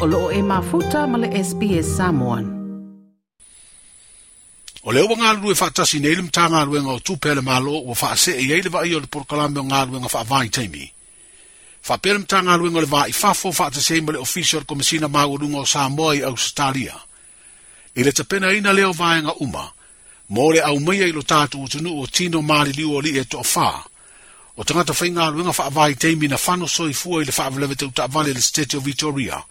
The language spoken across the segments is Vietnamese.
o loo e mafuta ma le SPS Samoan. O leo ngā lue whaatasi nei lim tā ngā luenga o tūpele malo o wha se e eile wa i o le porkalame o ngā luenga wha vai teimi. Wha pelem tā ngā luenga le wha i whafo whaatase ma le official komisina maurunga o Samoa i Australia. I le tapena ina leo vaenga uma, mo le au meia i lo tātu o tunu o tino maari liu o li e to wha. O tangata whainga luenga wha vai teimi na whano soi fua i le wha avalewe te uta le State of Victoria.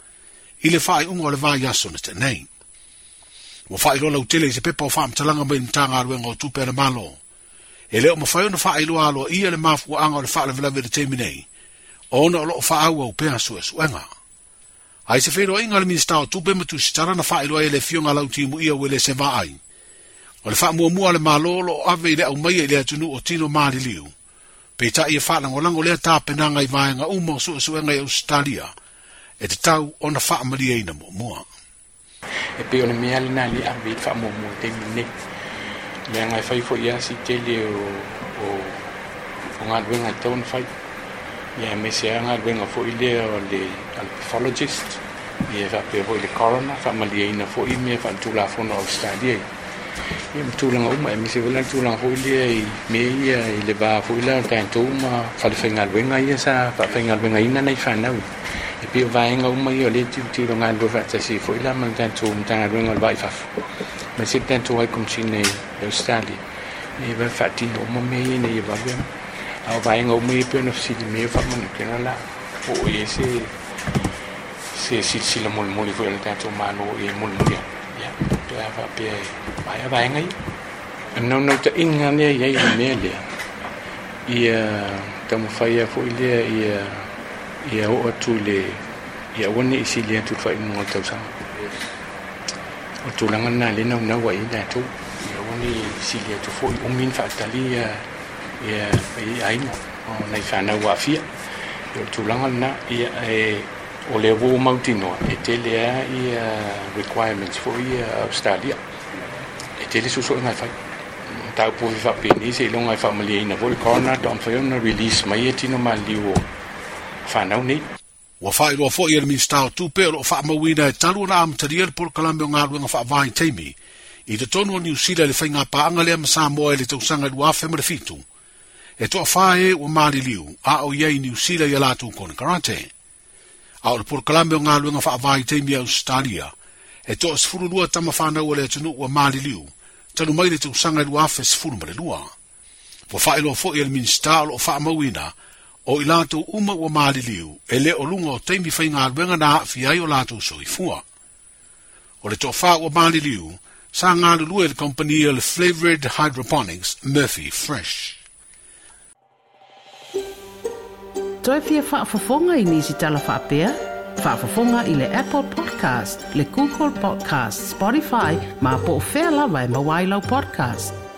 i le fa'ai uga o le vaiaso na te'anei ua fa'ailoa lautele i se pepa o fa'amatalaga mai matagaluega o tupe ana malo. E lē o mafai ona fa'ailoa aloa ia le mafua'aga o le fa'alavelave le taimi nei. Ona o lo'o fa'aauau pea suʻesu'ega ai se feiloaʻiga le minista o tupe ma tusitala na fa'ailoa ia le fioga lautimuia ua lē se ai. O le fa'amuamua a le malo lo'o ave i le aumaia i le atunuu o tino maliliu peita ia fa'alagolago lea tapenaga i vaega uma o suʻesuʻega i ausitalia E te tau o na wha maria ina mo mua. e pe ona mea lina ni a vi fa mua mo te ne Mea ngai whai fo ia si te le o o o ngā nga tau na whai. ia me se a nga wenga fo i le o le pathologist ia fa pe i le coroner whaamari ma ina fo i me fa tu la fo no stadia ia me tūlanga uma, e me se wala tūlanga la fo ile i me ia i le va fo ile o tu ma fa le fenga wenga ia sa fa fenga wenga ina nei whanau. Ia e pe vai nga uma i o le tu tu nga do fa tasi fo ila man tan tu mta ringa vai fa ma se tan tu ai kum chi chine e stali e va fa ti no mo me ne e va bem a vai nga uma i pe no si me fa man ke na la o ye se se si si la mo mo i fo le tan tu ma no e mo mo ya ya to ya va pe vai vai nga i no no ta inga ne ye ye me le ia tamu faia a fo ile ia ia e o atu le ia wani isi le atu fa inu tausaga o tulaga na le naunau ai latou tu ia wani isi le atu foʻi umi min faatali ia ia ia ai mo. O nei fa na wa o tulaga langa ia e o le wo mautinoa e tele a ia e requirements foʻi ia e Australia. E tele le suso ngai fa tau po fa peni se longa fa mali ina vol corner don fa ona release mai e tino maliu o whanau ni. Wa whai roa fo i ele minsta o tupe o wha mawina e talu na am tari ele por kalambe o ngā ruenga wha vain teimi. I te tonu o New Zealand le whainga paanga lea masa moa ele tau sanga lua le fitu. E toa whae o maari liu, a o iei New Zealand i latu kone karate. A o le por kalambe o ngā ruenga wha vain teimi au Australia. E toa sifuru lua tama whanau le tunu o maari liu. Tanu mai le tau sanga lua whe sifuru ma le lua. Wa whai roa fo i ele minsta o wha mawina, o i lato uma ua maliliu, e le o lunga o teimi whai ngā ruenga na fi ai o lato so i fua. O le wha ua maliliu, sa ngā lulu e le kompania le Flavored Hydroponics Murphy Fresh. Toi fia whaafafonga i nisi tala whaapea? Whaafafonga i le Apple Podcast, le Google Podcast, Spotify, ma po o whea lawa e mawailau podcast.